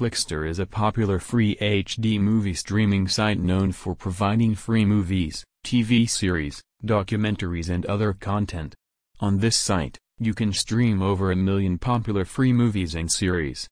Flixtor is a popular free HD movie streaming site known for providing free movies, TV series, documentaries and other content. On this site, you can stream over a million popular free movies and series.